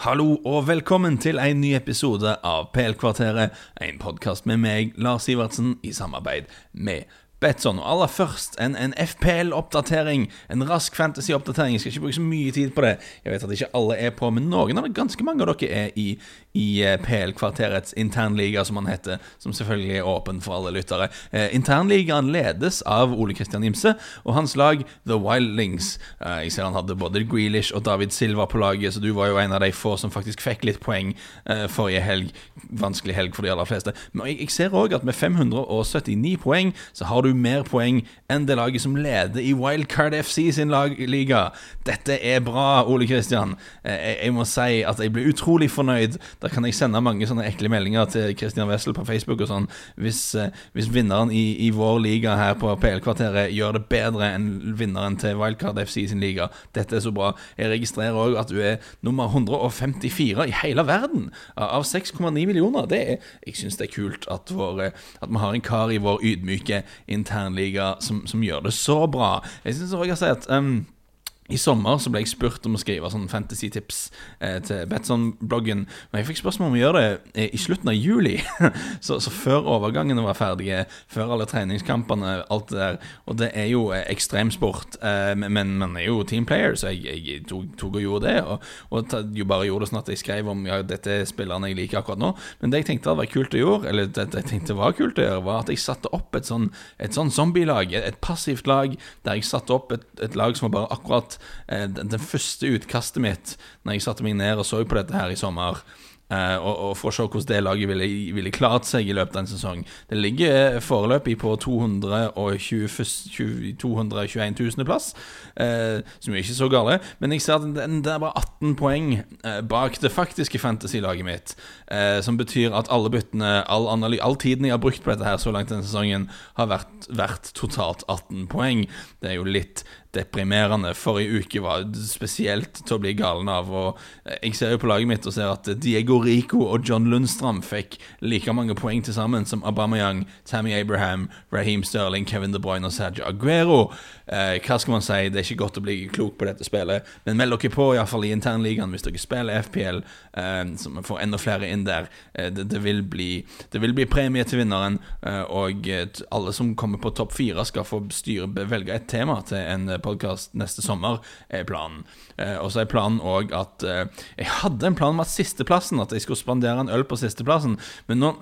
Hallo og velkommen til en ny episode av PL-kvarteret, en podkast med meg, Lars Sivertsen, i samarbeid med Betson. Og aller først en, en FPL-oppdatering. En rask fantasy-oppdatering. Jeg skal ikke bruke så mye tid på det. Jeg vet at ikke alle er på, men noen av det, ganske mange av dere er i, i eh, PL-kvarterets internliga, som han heter. Som selvfølgelig er åpen for alle lyttere. Eh, internligaen ledes av Ole Kristian Imse og hans lag The Wildlings. Eh, jeg ser han hadde både Grealish og David Silva på laget, så du var jo en av de få som faktisk fikk litt poeng eh, forrige helg. Vanskelig helg for de aller fleste. Men jeg, jeg ser òg at med 579 poeng så har du mer poeng enn det laget som leder i Wildcard FC sin lagliga. Dette er bra, Ole Kristian. Eh, jeg, må si at jeg blir utrolig fornøyd. Da kan jeg sende mange sånne ekle meldinger til Kristian Wessel på Facebook og sånn. Hvis, eh, hvis vinneren i, i, vår liga her på PL-kvarteret gjør det bedre enn vinneren til Wildcard FC sin liga. Dette er så bra. Jeg registrerer òg at du er nummer 154 i hele verden av 6,9 millioner. Det er, jeg syns det er kult at, vår, at vi har en kar i vår ydmyke internliga som, som gjør det så bra. Jeg syns òg jeg har at um, i sommer så ble jeg spurt om å skrive sånn fantasy-tips eh, til Betson-bloggen. Men jeg fikk spørsmål om å gjøre det eh, i slutten av juli. så, så, før overgangene var ferdige, før alle treningskampene, alt det der. Og det er jo eh, ekstremsport, eh, men man er jo teamplayer, så jeg, jeg tok, tok, og gjorde det. Og, og jo bare gjorde det sånn at jeg skrev om ja, dette er spillerne jeg liker akkurat nå. Men det jeg tenkte hadde vært kult å gjøre, eller det jeg tenkte var kult å gjøre, var at jeg satte opp et sånn, sånn zombie-lag, et, et passivt lag, der jeg satte opp et, et lag som var bare akkurat Eh, den første utkastet mitt Når jeg satte meg ned og så på dette her i sommer Uh, og, og, for å se hvordan det laget ville, ville, klart seg i løpet av en sesong. Det ligger foreløpig på 221 000.-plass, eh, som er ikke så gale. Men jeg ser at det, det er bare 18 poeng eh, bak det faktiske fantasy-laget mitt. som betyr at alle byttene, all, all, tiden jeg har brukt på dette her så langt denne sesongen, har vært, vært totalt 18 poeng. Det er jo litt deprimerende. Forrige uke var spesielt til å bli galen av. Og jeg ser jo på laget mitt og ser at Diego Rico og John Lundstram fikk like mange poeng til sammen som Aubameyang, Tammy Abraham, Raheem Sterling, Kevin De Bruyne og Sergio Aguero. Eh, hva skal man si? Det er ikke godt å bli klok på dette spillet, men meld dere på iallfall i internligaen hvis dere spiller FPL, eh, så vi får enda flere inn der. Eh, det, det, vil bli, det, vil bli, premie til vinneren, eh, og alle som kommer på topp fire, skal få styre, velge et tema til en podkast neste sommer, er planen. Eh, og så er planen òg at eh, Jeg hadde en plan om at sisteplassen At jeg skulle spandere en øl på sisteplassen, men nå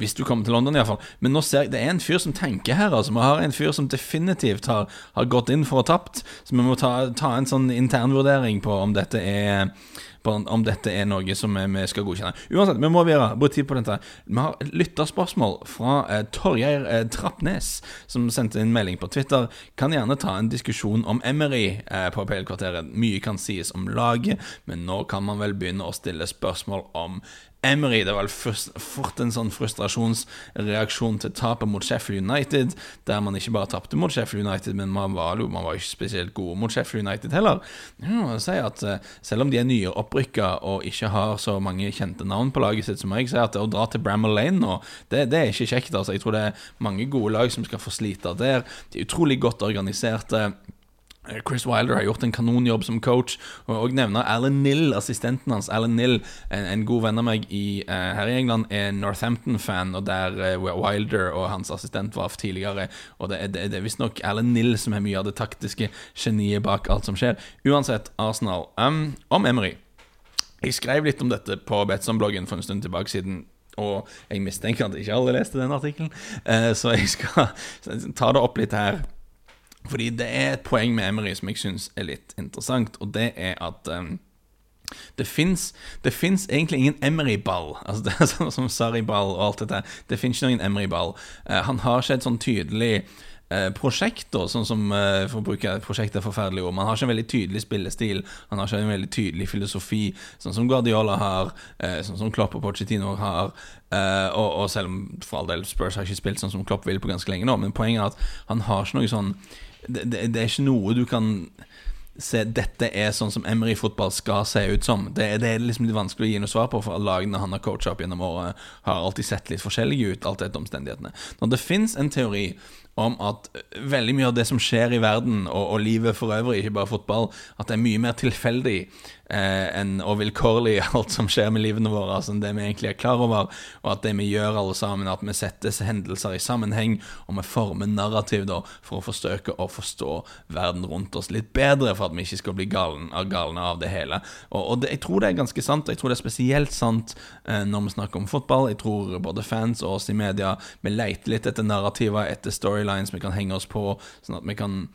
hvis du kommer til London, iallfall. Men nå ser jeg det er en fyr som tenker her. altså Vi har en fyr som definitivt har, har gått inn for å tapt. Så vi må ta, ta en sånn internvurdering på om dette er om dette er noe som vi skal godkjenne. Uansett, vi må videre. Bruke tid på dette. Vi har lytterspørsmål fra eh, Torgeir eh, Trappnes, som sendte inn melding på Twitter. Kan gjerne ta en diskusjon om Emery eh, på PL-kvarteret. Mye kan sies om laget, men nå kan man vel begynne å stille spørsmål om Emery. Det var fort en sånn frustrasjonsreaksjon til tapet mot Sheffield United, der man ikke bare tapte mot Sheffield United, men man var, man var ikke spesielt gode mot Sheffield United heller. Jeg si at eh, Selv om de er nye opprykka og ikke har så mange kjente navn på laget sitt, så må jeg si at å dra til Bramall Lane nå, det, det, er ikke kjekt. altså. Jeg tror det er mange gode lag som skal få slite der. De er utrolig godt organiserte. Eh, Chris Wilder har gjort en kanonjobb som coach. Og nevner Alan Nill, assistenten hans. Alan Nill, en, en god venn av meg i, uh, her i England, er Northampton-fan, og der uh, Wilder og hans assistent var tidligere. Og det, det, det er visstnok Alan Nill som er mye av det taktiske geniet bak alt som skjer. Uansett, Arsenal. Um, om Emery. Jeg skrev litt om dette på Betson-bloggen for en stund tilbake siden. Og jeg mistenker at ikke alle leste den artikkelen, uh, så jeg skal ta det opp litt her. Fordi det er et poeng med Emery som jeg syns er litt interessant, og det er at um, det fins egentlig ingen Emery-ball. Altså det er sånn som Sarri-ball og alt dette. Det fins ikke noen Emery-ball. Uh, han har ikke et sånn tydelig uh, prosjekt, da, sånn som uh, for å bruke prosjekt er forferdelig ord. Man har ikke en veldig tydelig spillestil. Han har ikke en veldig tydelig filosofi, sånn som Guardiola har, sånn som Klopp og Pochettino har. Og, og, selv om for all del Spurs har ikke spilt sånn som Klopp vil på ganske lenge nå, men poenget er at han har ikke noe sånn det, det, det, er ikke noe du kan se Dette er sånn som Emery-fotball skal se ut som. Det, det, er liksom litt vanskelig å gi noe svar på, for lagene han har coacha opp gjennom året, har alltid sett litt forskjellige ut, alt etter omstendighetene. Når det fins en teori om at veldig mye av det som skjer i verden, og, og livet for øvrig, ikke bare fotball, at det er mye mer tilfeldig eh, enn og vilkårlig alt som skjer med livene våre, altså det vi egentlig er klar over, og at det vi gjør alle sammen, at vi setter hendelser i sammenheng, og vi former narrativ da, for å forsøke å forstå verden rundt oss litt bedre, for at vi ikke skal bli galne, galne av det hele. Og, og det, jeg tror det er ganske sant, og jeg tror det er spesielt sant eh, når vi snakker om fotball. Jeg tror både fans og oss i media, vi leter litt etter narrativer, etter storylines vi kan henge oss på, sånn at vi kan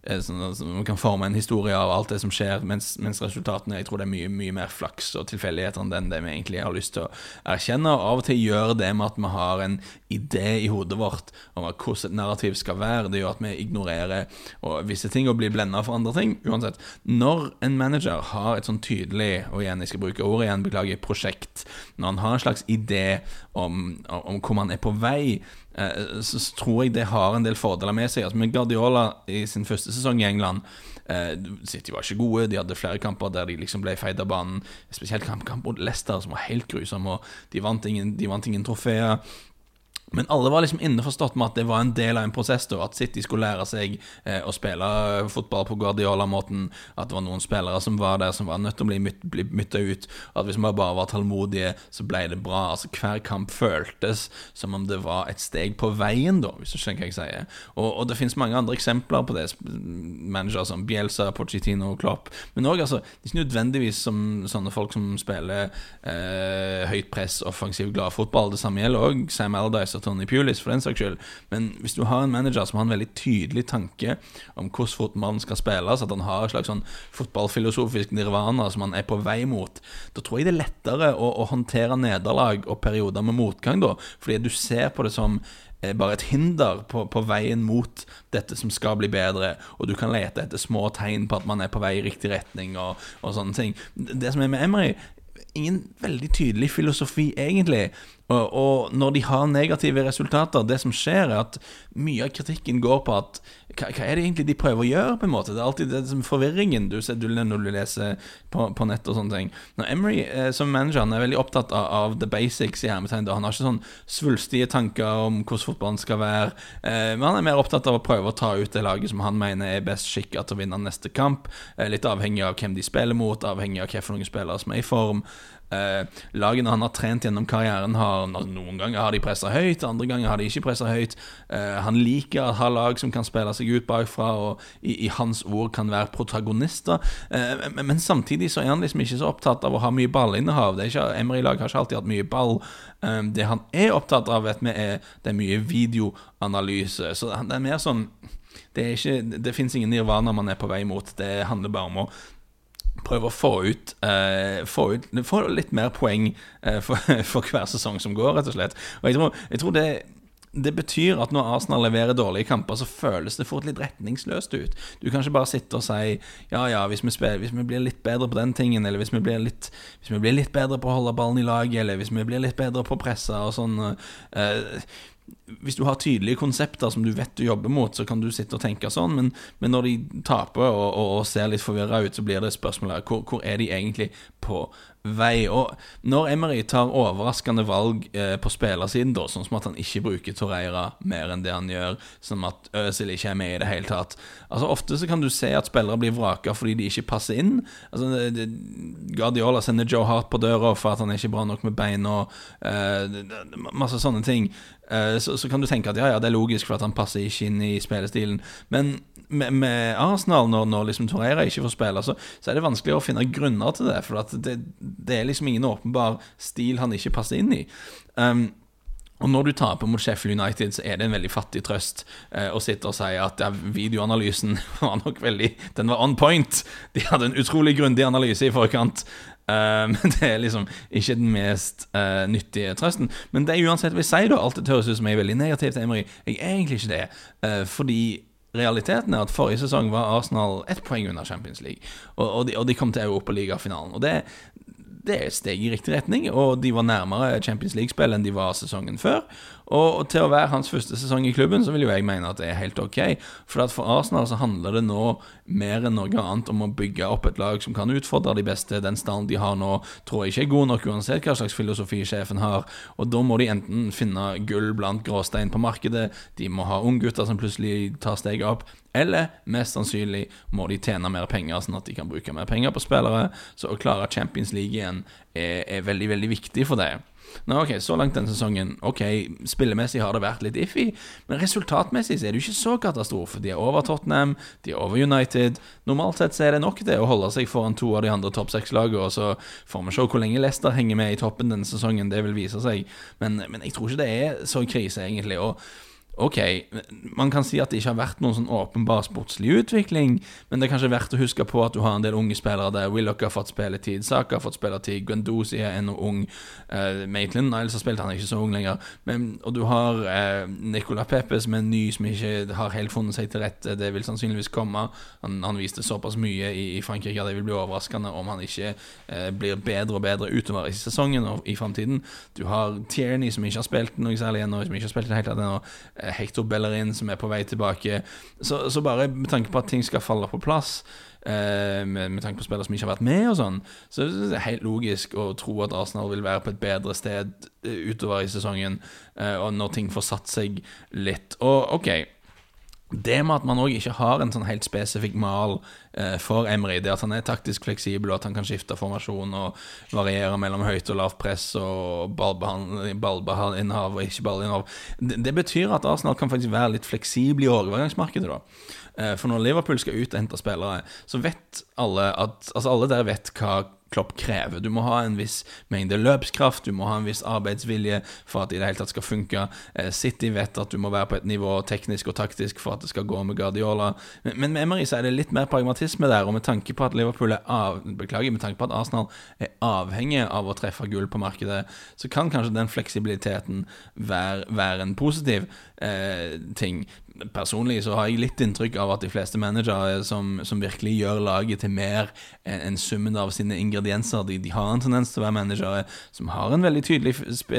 Sånn, at vi kan forme en historie av alt det som skjer, mens, mens, resultatene Jeg tror det er mye, mye mer flaks og tilfeldigheter enn det vi egentlig har lyst til å erkjenne. Og av og til gjør det med at vi har en idé i hodet vårt om hvordan et narrativ skal være. Det gjør at vi ignorerer visse ting og blir blenda for andre ting. Uansett, når en manager har et sånn tydelig, og igjen, jeg skal bruke ordet igjen, beklager, prosjekt, når han har en slags idé om, om hvor man er på vei Eh, så tror jeg det har en del fordeler med seg. Altså Med Guardiola i sin første sesong i England eh, City var ikke gode, de hadde flere kamper der de liksom ble feid av banen. Spesielt kamp, mot Leicester, som var helt grusom, og de vant ingen, de ingen trofeer. Men alle var liksom innforstått med at det var en del av en prosess, da, at City skulle lære seg eh, å spille fotball på Guardiola-måten. At det var noen spillere som var der som var nødt til å bli, myt, bli mytta ut. At hvis man bare var tålmodige, så ble det bra. Altså Hver kamp føltes som om det var et steg på veien, da, hvis du skjønner hva jeg sier. Og, og det finnes mange andre eksempler på det. Managere som Bielsa, Pochettino og Klopp. Men òg altså, ikke nødvendigvis som sånne folk som spiller eh, høyt press, offensiv, glad fotball. Det samme gjelder òg Sam Aldice og Tony Pulis, for den saks skyld. Men hvis du har en manager som har en veldig tydelig tanke om hvordan fotballen skal spilles, at han har et slags sånn fotballfilosofisk nirvana som han er på vei mot, da tror jeg det er lettere å, å håndtere nederlag og perioder med motgang, da. Fordi du ser på det som eh, bare et hinder på, på, veien mot dette som skal bli bedre, og du kan lete etter små tegn på at man er på vei i riktig retning, og, og sånne ting. Det som er med Emery, ingen veldig tydelig filosofi, egentlig. Og, og, når de har negative resultater, det som skjer, er at mye av kritikken går på at hva, hva, er det egentlig de prøver å gjøre, på en måte? Det er alltid det som forvirringen du ser når du leser på, på nett og sånne ting. Når Emery eh, som manager han er veldig opptatt av, av the basics i hermetegn. Han har ikke sånn svulstige tanker om hvordan fotballen skal være, eh, men han er mer opptatt av å prøve å ta ut det laget som han mener er best skikka til å vinne neste kamp. Eh, litt avhengig av hvem de spiller mot, avhengig av hvilke spillere som er i form. Eh, lagene han har trent gjennom karrieren, har noen ganger har de pressa høyt, andre ganger har de ikke pressa høyt. Eh, han liker å ha lag som kan spille seg ut bakfra, og i, i hans ord kan være protagonister. Eh, men, men, samtidig så er han liksom ikke så opptatt av å ha mye ballinnehav. Emery-lag har ikke alltid hatt mye ball. Det han er opptatt av, vet vi, er det er mye videoanalyse. Så det er mer sånn det, er det fins ingen nirvana man er på vei mot. Det handler bare om å prøve å få ut, uh, få, ut få litt mer poeng uh, for, for, hver sesong som går, rett og slett. Og jeg tror, jeg tror det, det betyr at når Arsenal leverer dårlige kamper, så føles det fort litt retningsløst ut. Du kan ikke bare sitte og si ja, ja, hvis vi, spiller, hvis vi blir litt bedre på den tingen, eller hvis vi, litt, hvis vi blir litt bedre på å holde ballen i laget, eller hvis vi blir litt bedre på å presse og sånn uh, hvis du har tydelige konsepter som du vet du jobber mot, så kan du sitte og tenke sånn, men, men når de taper og, og, og ser litt forvirra ut, så blir det spørsmålet hvor, hvor er de egentlig på vei. Og når Emery tar overraskende valg eh, på spillersiden, da, sånn som at han ikke bruker Torreira mer enn det han gjør, sånn at Øzil ikke er med i det hele tatt Altså Ofte så kan du se at spillere blir vraka fordi de ikke passer inn. Altså det, Guardiola sender Joe Hart på døra for at han er ikke bra nok med beina. Eh, masse sånne ting. Eh, så, så, kan du tenke at ja, ja, det er logisk for at han passer ikke inn i spillestilen. Men med, med Arsenal, når, når liksom Torreira ikke får spille, så, så, er det vanskelig å finne grunner til det. For at det, det, er liksom ingen åpenbar stil han ikke passer inn i. Um, og når du taper mot Sheffield United, så er det en veldig fattig trøst eh, å sitte og si at ja, videoanalysen var nok veldig Den var on point. De hadde en utrolig grundig analyse i forkant. Uh, men det er liksom ikke den mest uh, nyttige trøsten. Men det er uansett jeg sier, da. Alt det høres ut som jeg er veldig negativ til Emery. Jeg er egentlig ikke det. Uh, fordi realiteten er at forrige sesong var Arsenal ett poeng under Champions League. Og, og, de, og de, kom til Europaligafinalen. Og det, det et steg i riktig retning, og de var nærmere Champions League-spill enn de var sesongen før. Og, til å være hans første sesong i klubben, så vil jo jeg mene at det er helt ok. For at for Arsenal så handler det nå mer enn noe annet om å bygge opp et lag som kan utfordre de beste. Den stallen de har nå, tror jeg ikke er god nok, uansett hva slags filosofi sjefen har. Og da må de enten finne gull blant gråstein på markedet, de må ha unggutter som plutselig tar steget opp, eller mest sannsynlig må de tjene mer penger, sånn at de kan bruke mer penger på spillere. Så å klare Champions League igjen er, er veldig, veldig viktig for det. Nå, ok, Så langt den sesongen Ok, spillemessig har det vært litt iffy, men resultatmessig så er det jo ikke så katastrofe. De er over Tottenham, de er over United. Normalt sett så er det nok det å holde seg foran to av de andre topp seks-lagene, og så får vi se hvor lenge Leicester henger med i toppen denne sesongen. Det vil vise seg. Men, men jeg tror ikke det er så krise, egentlig. og Ok, man kan si at det ikke har vært noen sånn åpenbar sportslig utvikling, men det er kanskje verdt å huske på at du har en del unge spillere der. Willoch har fått spilletid, Saka har fått spilletid, Guendouzi er ennå ung. Uh, Maitland Niles har spilt, han er ikke så ung lenger. Men, og du har uh, Nicola Pepe som er ny, som ikke har helt funnet seg til rette. Det vil sannsynligvis komme. Han, han viste såpass mye i, i, Frankrike at det vil bli overraskende om han ikke uh, blir bedre og bedre utover i sesongen og i framtiden. Du har Tierney som ikke har spilt noe særlig ennå, som ikke har spilt i det hele tatt ennå. Hector Bellerin som er på vei tilbake. Så, så, bare med tanke på at ting skal falle på plass, eh, med, med, tanke på spillere som ikke har vært med og sånn, så det er helt logisk å tro at Arsenal vil være på et bedre sted eh, utover i sesongen, eh, og når ting får satt seg litt. Og OK det med at man òg ikke har en sånn helt spesifikk mal eh, for Emry, det at han er taktisk fleksibel, og at han kan skifte formasjon og variere mellom høyt og lavt press og ballinnehav og ikke ballinnehav, det, det, betyr at Arsenal kan faktisk være litt fleksibel i overgangsmarkedet. da. Eh, for når Liverpool skal ut og hente spillere, så vet alle at Altså alle der vet hva Klopp krever. Du må ha en viss mengde løpskraft, du må ha en viss arbeidsvilje for at det i det hele tatt skal funke. Eh, City vet at du må være på et nivå teknisk og taktisk for at det skal gå med Guardiola. Men, med Emery så er det litt mer pragmatisme der, og med tanke på at Liverpool er av, beklager, med tanke på at Arsenal er avhengig av å treffe gull på markedet, så kan kanskje den fleksibiliteten være, være en positiv eh, ting personlig så har jeg litt inntrykk av at de fleste managere som, som virkelig gjør laget til mer enn en summen av sine ingredienser, de, de, har en tendens til å være managere som har en veldig tydelig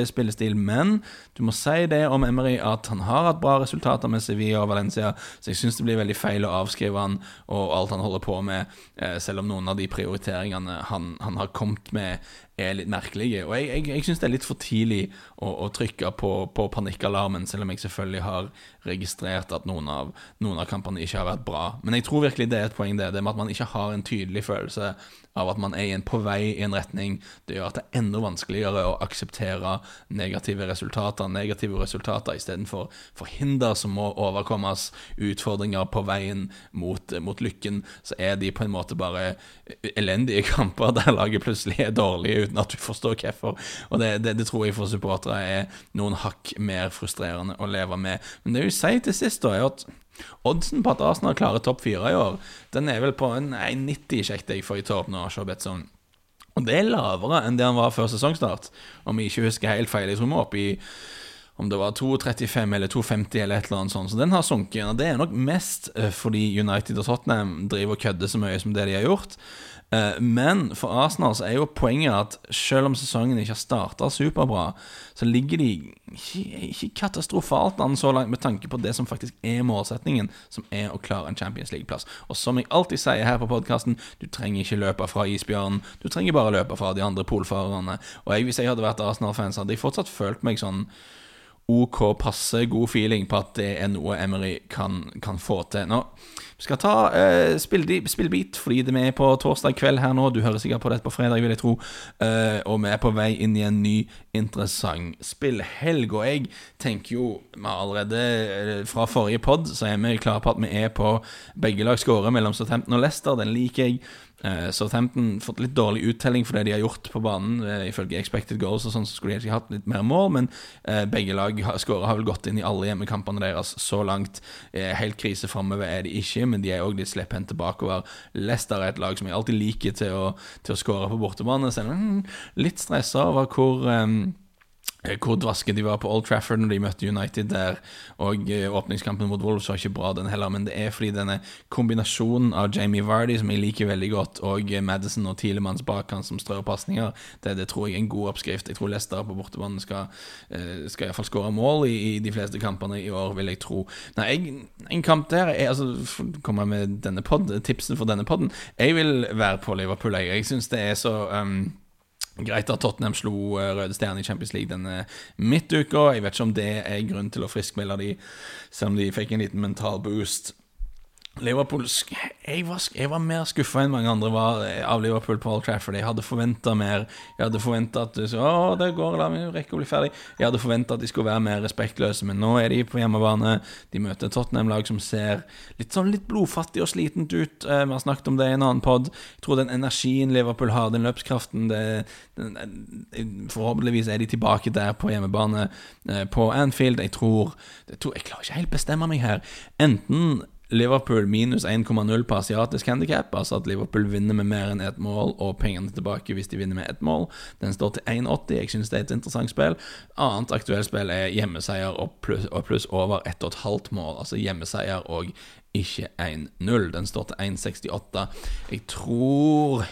spillestil. Men du må si det om Emery at han har hatt bra resultater med Sevilla og Valencia, så jeg syns det blir veldig feil å avskrive han og alt han holder på med, eh, selv om noen av de prioriteringene han, han har kommet med, er litt merkelige. Og jeg, jeg, jeg syns det er litt for tidlig å, å trykke på, på, panikkalarmen, selv om jeg selvfølgelig har registrert at noen av, noen av kampene ikke har vært bra. Men jeg tror virkelig det er et poeng, det, det med at man ikke har en tydelig følelse av at man er på vei i en retning. Det gjør at det er enda vanskeligere å akseptere negative resultater. Negative resultater istedenfor for hinder som må overkommes, utfordringer på veien mot, mot lykken, så er de på en måte bare elendige kamper der laget plutselig er dårlig uten at du forstår hvorfor. Og det, det, det, tror jeg for supportere er noen hakk mer frustrerende å leve med. Men det vil si til sist, da, er at Oddsen på at Arsenal klarer topp fire i år, den er vel på en 90, sjekket jeg forrige topp nå. Betson. Og det er lavere enn det han var før sesongstart, om jeg ikke husker helt feil. Jeg tror vi er oppe i om det var 2,35 eller 2,50 eller et eller annet sånt. Så den har sunket. Og det er nok mest eh, fordi United og Tottenham driver og kødder så mye som det de har gjort. Eh, men for Arsenal så er jo poenget at selv om sesongen ikke har starta superbra, så ligger de ikke, katastrofalt an så langt med tanke på det som faktisk er målsetningen, som er å klare en Champions League-plass. Og som jeg alltid sier her på podkasten, du trenger ikke løpe fra isbjørnen, du trenger bare løpe fra de andre polfarerne. Og jeg, hvis jeg hadde vært Arsenal-fans, hadde jeg fortsatt følt meg sånn OK, passe god feeling på at det er noe Emery kan, kan få til. Nå vi skal ta uh, spillbit, fordi det er på torsdag kveld her nå. Du hører sikkert på dette på fredag, vil jeg tro. Uh, og vi er på vei inn i en ny, interessant spillhelg. Og jeg tenker jo vi allerede uh, fra forrige pod så er vi klare på at vi er på begge lag scorer mellom Southampton og Leicester. Den liker jeg. Uh, Southampton fått litt dårlig uttelling for det de har gjort på banen. Uh, ifølge expected goals og sånn så skulle de ikke hatt litt mer mål, men uh, begge lag har, har vel gått inn i alle hjemmekampene deres så langt. Helt krise framover er de ikke, men de er òg litt slepphendte bakover. Leicester er et lag som jeg alltid liker til å, til å skåre på bortebane, selv om litt stressa over hvor um, Eh, hvor dvaske de var på Old Trafford når de møtte United der. Og eh, åpningskampen mot Wolves var ikke bra, den heller. Men det er fordi denne kombinasjonen av Jamie Vardy, som jeg liker veldig godt, og eh, Madison og Tilemanns bak han som strør pasninger, det, det, tror jeg er en god oppskrift. Jeg tror Leicester på bortebane skal, skal iallfall skåre mål i, i, de fleste kampene i år, vil jeg tro. Nei, jeg, en kamp der er, altså, Kommer jeg med denne pod, tipsen for denne podden? Jeg vil være på Liverpool, jeg. Jeg syns det er så um, Greit at Tottenham slo eh, Røde Stjerne i Champions League denne midtuka. Jeg vet ikke om det er grunn til å friskmelde de, selv om de fikk en liten mental boost. Liverpool jeg var, jeg var mer skuffa enn mange andre var eh, av Liverpool på Old Trafford. Jeg hadde forventa mer. Jeg hadde forventa at så, å, det går, la meg rekke å bli ferdig. Jeg hadde forventa at de skulle være mer respektløse, men nå er de på hjemmebane. De møter Tottenham-lag som ser litt sånn litt blodfattig og slitent ut. Eh, vi har snakket om det i en annen pod. Jeg tror den energien Liverpool har, den løpskraften det, den, Forhåpentligvis er de tilbake der på hjemmebane eh, på Anfield. Jeg tror, jeg tror Jeg klarer ikke helt bestemme meg her. Enten Liverpool minus 1,0 på asiatisk handikap, altså at Liverpool vinner med mer enn ett mål, og pengene tilbake hvis de vinner med ett mål. Den står til 1,80. Jeg synes det er et interessant spill. Annet aktuelt spill er hjemmeseier og pluss, og pluss over 1,5 mål, altså hjemmeseier og ikke 1-0. Den står til 1,68. Jeg tror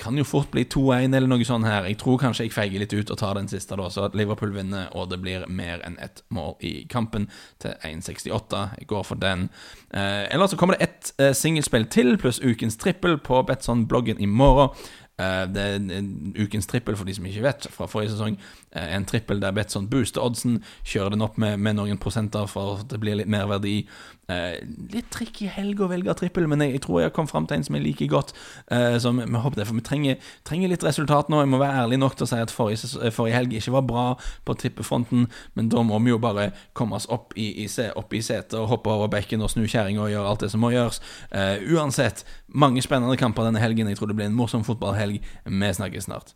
kan jo fort bli 2-1 eller noe sånt her. Jeg tror kanskje jeg feiger litt ut og tar den siste, da, så at Liverpool vinner, og det blir mer enn ett mål i kampen til 1,68. Jeg går for den. Eh, eller så kommer det ett eh, singelspill til, pluss ukens trippel på Betson-bloggen i morgen. Eh, det er ukens trippel, for de som ikke vet, fra forrige sesong. Eh, en trippel der Betson booster oddsen, kjører den opp med, med noen prosenter for at det blir litt mer verdi. Litt litt tricky helg å velge trippel, men jeg, jeg, tror jeg har kommet fram til en som jeg liker godt. Så vi håper det, for vi trenger, trenger, litt resultat nå. Jeg må være ærlig nok til å si at forrige, forrige helg ikke var bra på trippefronten, men da må vi jo bare komme oss opp i, i, opp i setet og hoppe over bekken og snu kjerringa og gjøre alt det som må gjøres. uansett, mange spennende kamper denne helgen. Jeg tror det blir en morsom fotballhelg. Vi snakkes snart.